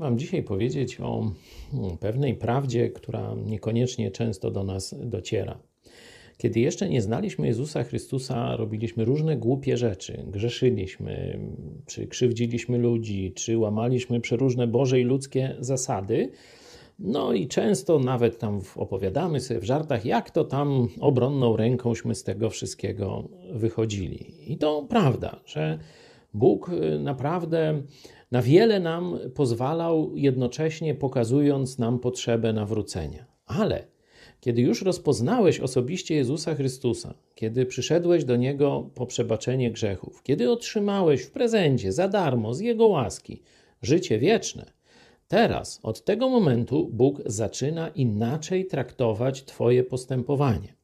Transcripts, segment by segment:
Mam dzisiaj powiedzieć o hmm, pewnej prawdzie, która niekoniecznie często do nas dociera. Kiedy jeszcze nie znaliśmy Jezusa Chrystusa, robiliśmy różne głupie rzeczy. Grzeszyliśmy, czy krzywdziliśmy ludzi, czy łamaliśmy przeróżne Boże i ludzkie zasady. No i często nawet tam opowiadamy sobie w żartach, jak to tam obronną rękąśmy z tego wszystkiego wychodzili. I to prawda, że Bóg y, naprawdę na wiele nam pozwalał, jednocześnie pokazując nam potrzebę nawrócenia. Ale kiedy już rozpoznałeś osobiście Jezusa Chrystusa, kiedy przyszedłeś do Niego po przebaczenie grzechów, kiedy otrzymałeś w prezencie za darmo z Jego łaski życie wieczne, teraz od tego momentu Bóg zaczyna inaczej traktować Twoje postępowanie.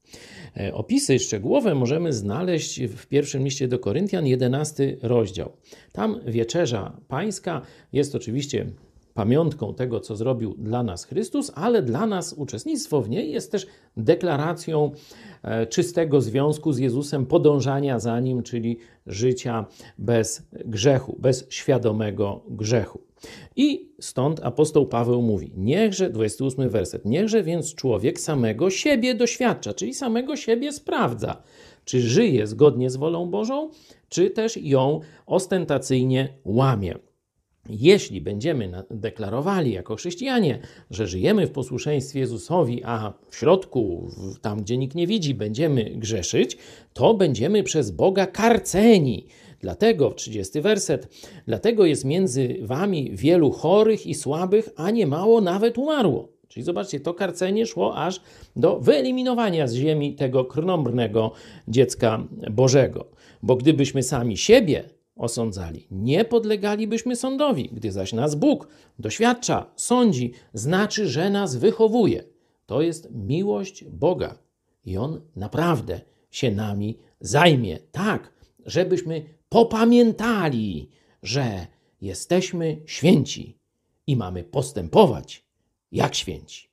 E, opisy szczegółowe możemy znaleźć w pierwszym liście do Koryntian, 11 rozdział. Tam wieczerza pańska jest oczywiście pamiątką tego, co zrobił dla nas Chrystus, ale dla nas uczestnictwo w niej jest też deklaracją e, czystego związku z Jezusem, podążania za nim, czyli życia bez grzechu, bez świadomego grzechu. I stąd apostoł Paweł mówi: Niechże, 28 werset, niechże więc człowiek samego siebie doświadcza, czyli samego siebie sprawdza, czy żyje zgodnie z wolą Bożą, czy też ją ostentacyjnie łamie. Jeśli będziemy deklarowali jako chrześcijanie, że żyjemy w posłuszeństwie Jezusowi, a w środku, tam gdzie nikt nie widzi, będziemy grzeszyć, to będziemy przez Boga karceni. Dlatego, 30 werset, dlatego jest między wami wielu chorych i słabych, a nie mało nawet umarło. Czyli zobaczcie, to karcenie szło aż do wyeliminowania z ziemi tego krnąbrnego dziecka Bożego. Bo gdybyśmy sami siebie osądzali. Nie podlegalibyśmy sądowi, gdy zaś nas Bóg doświadcza, sądzi, znaczy, że nas wychowuje. To jest miłość Boga i On naprawdę się nami zajmie, tak, żebyśmy popamiętali, że jesteśmy święci i mamy postępować jak święci.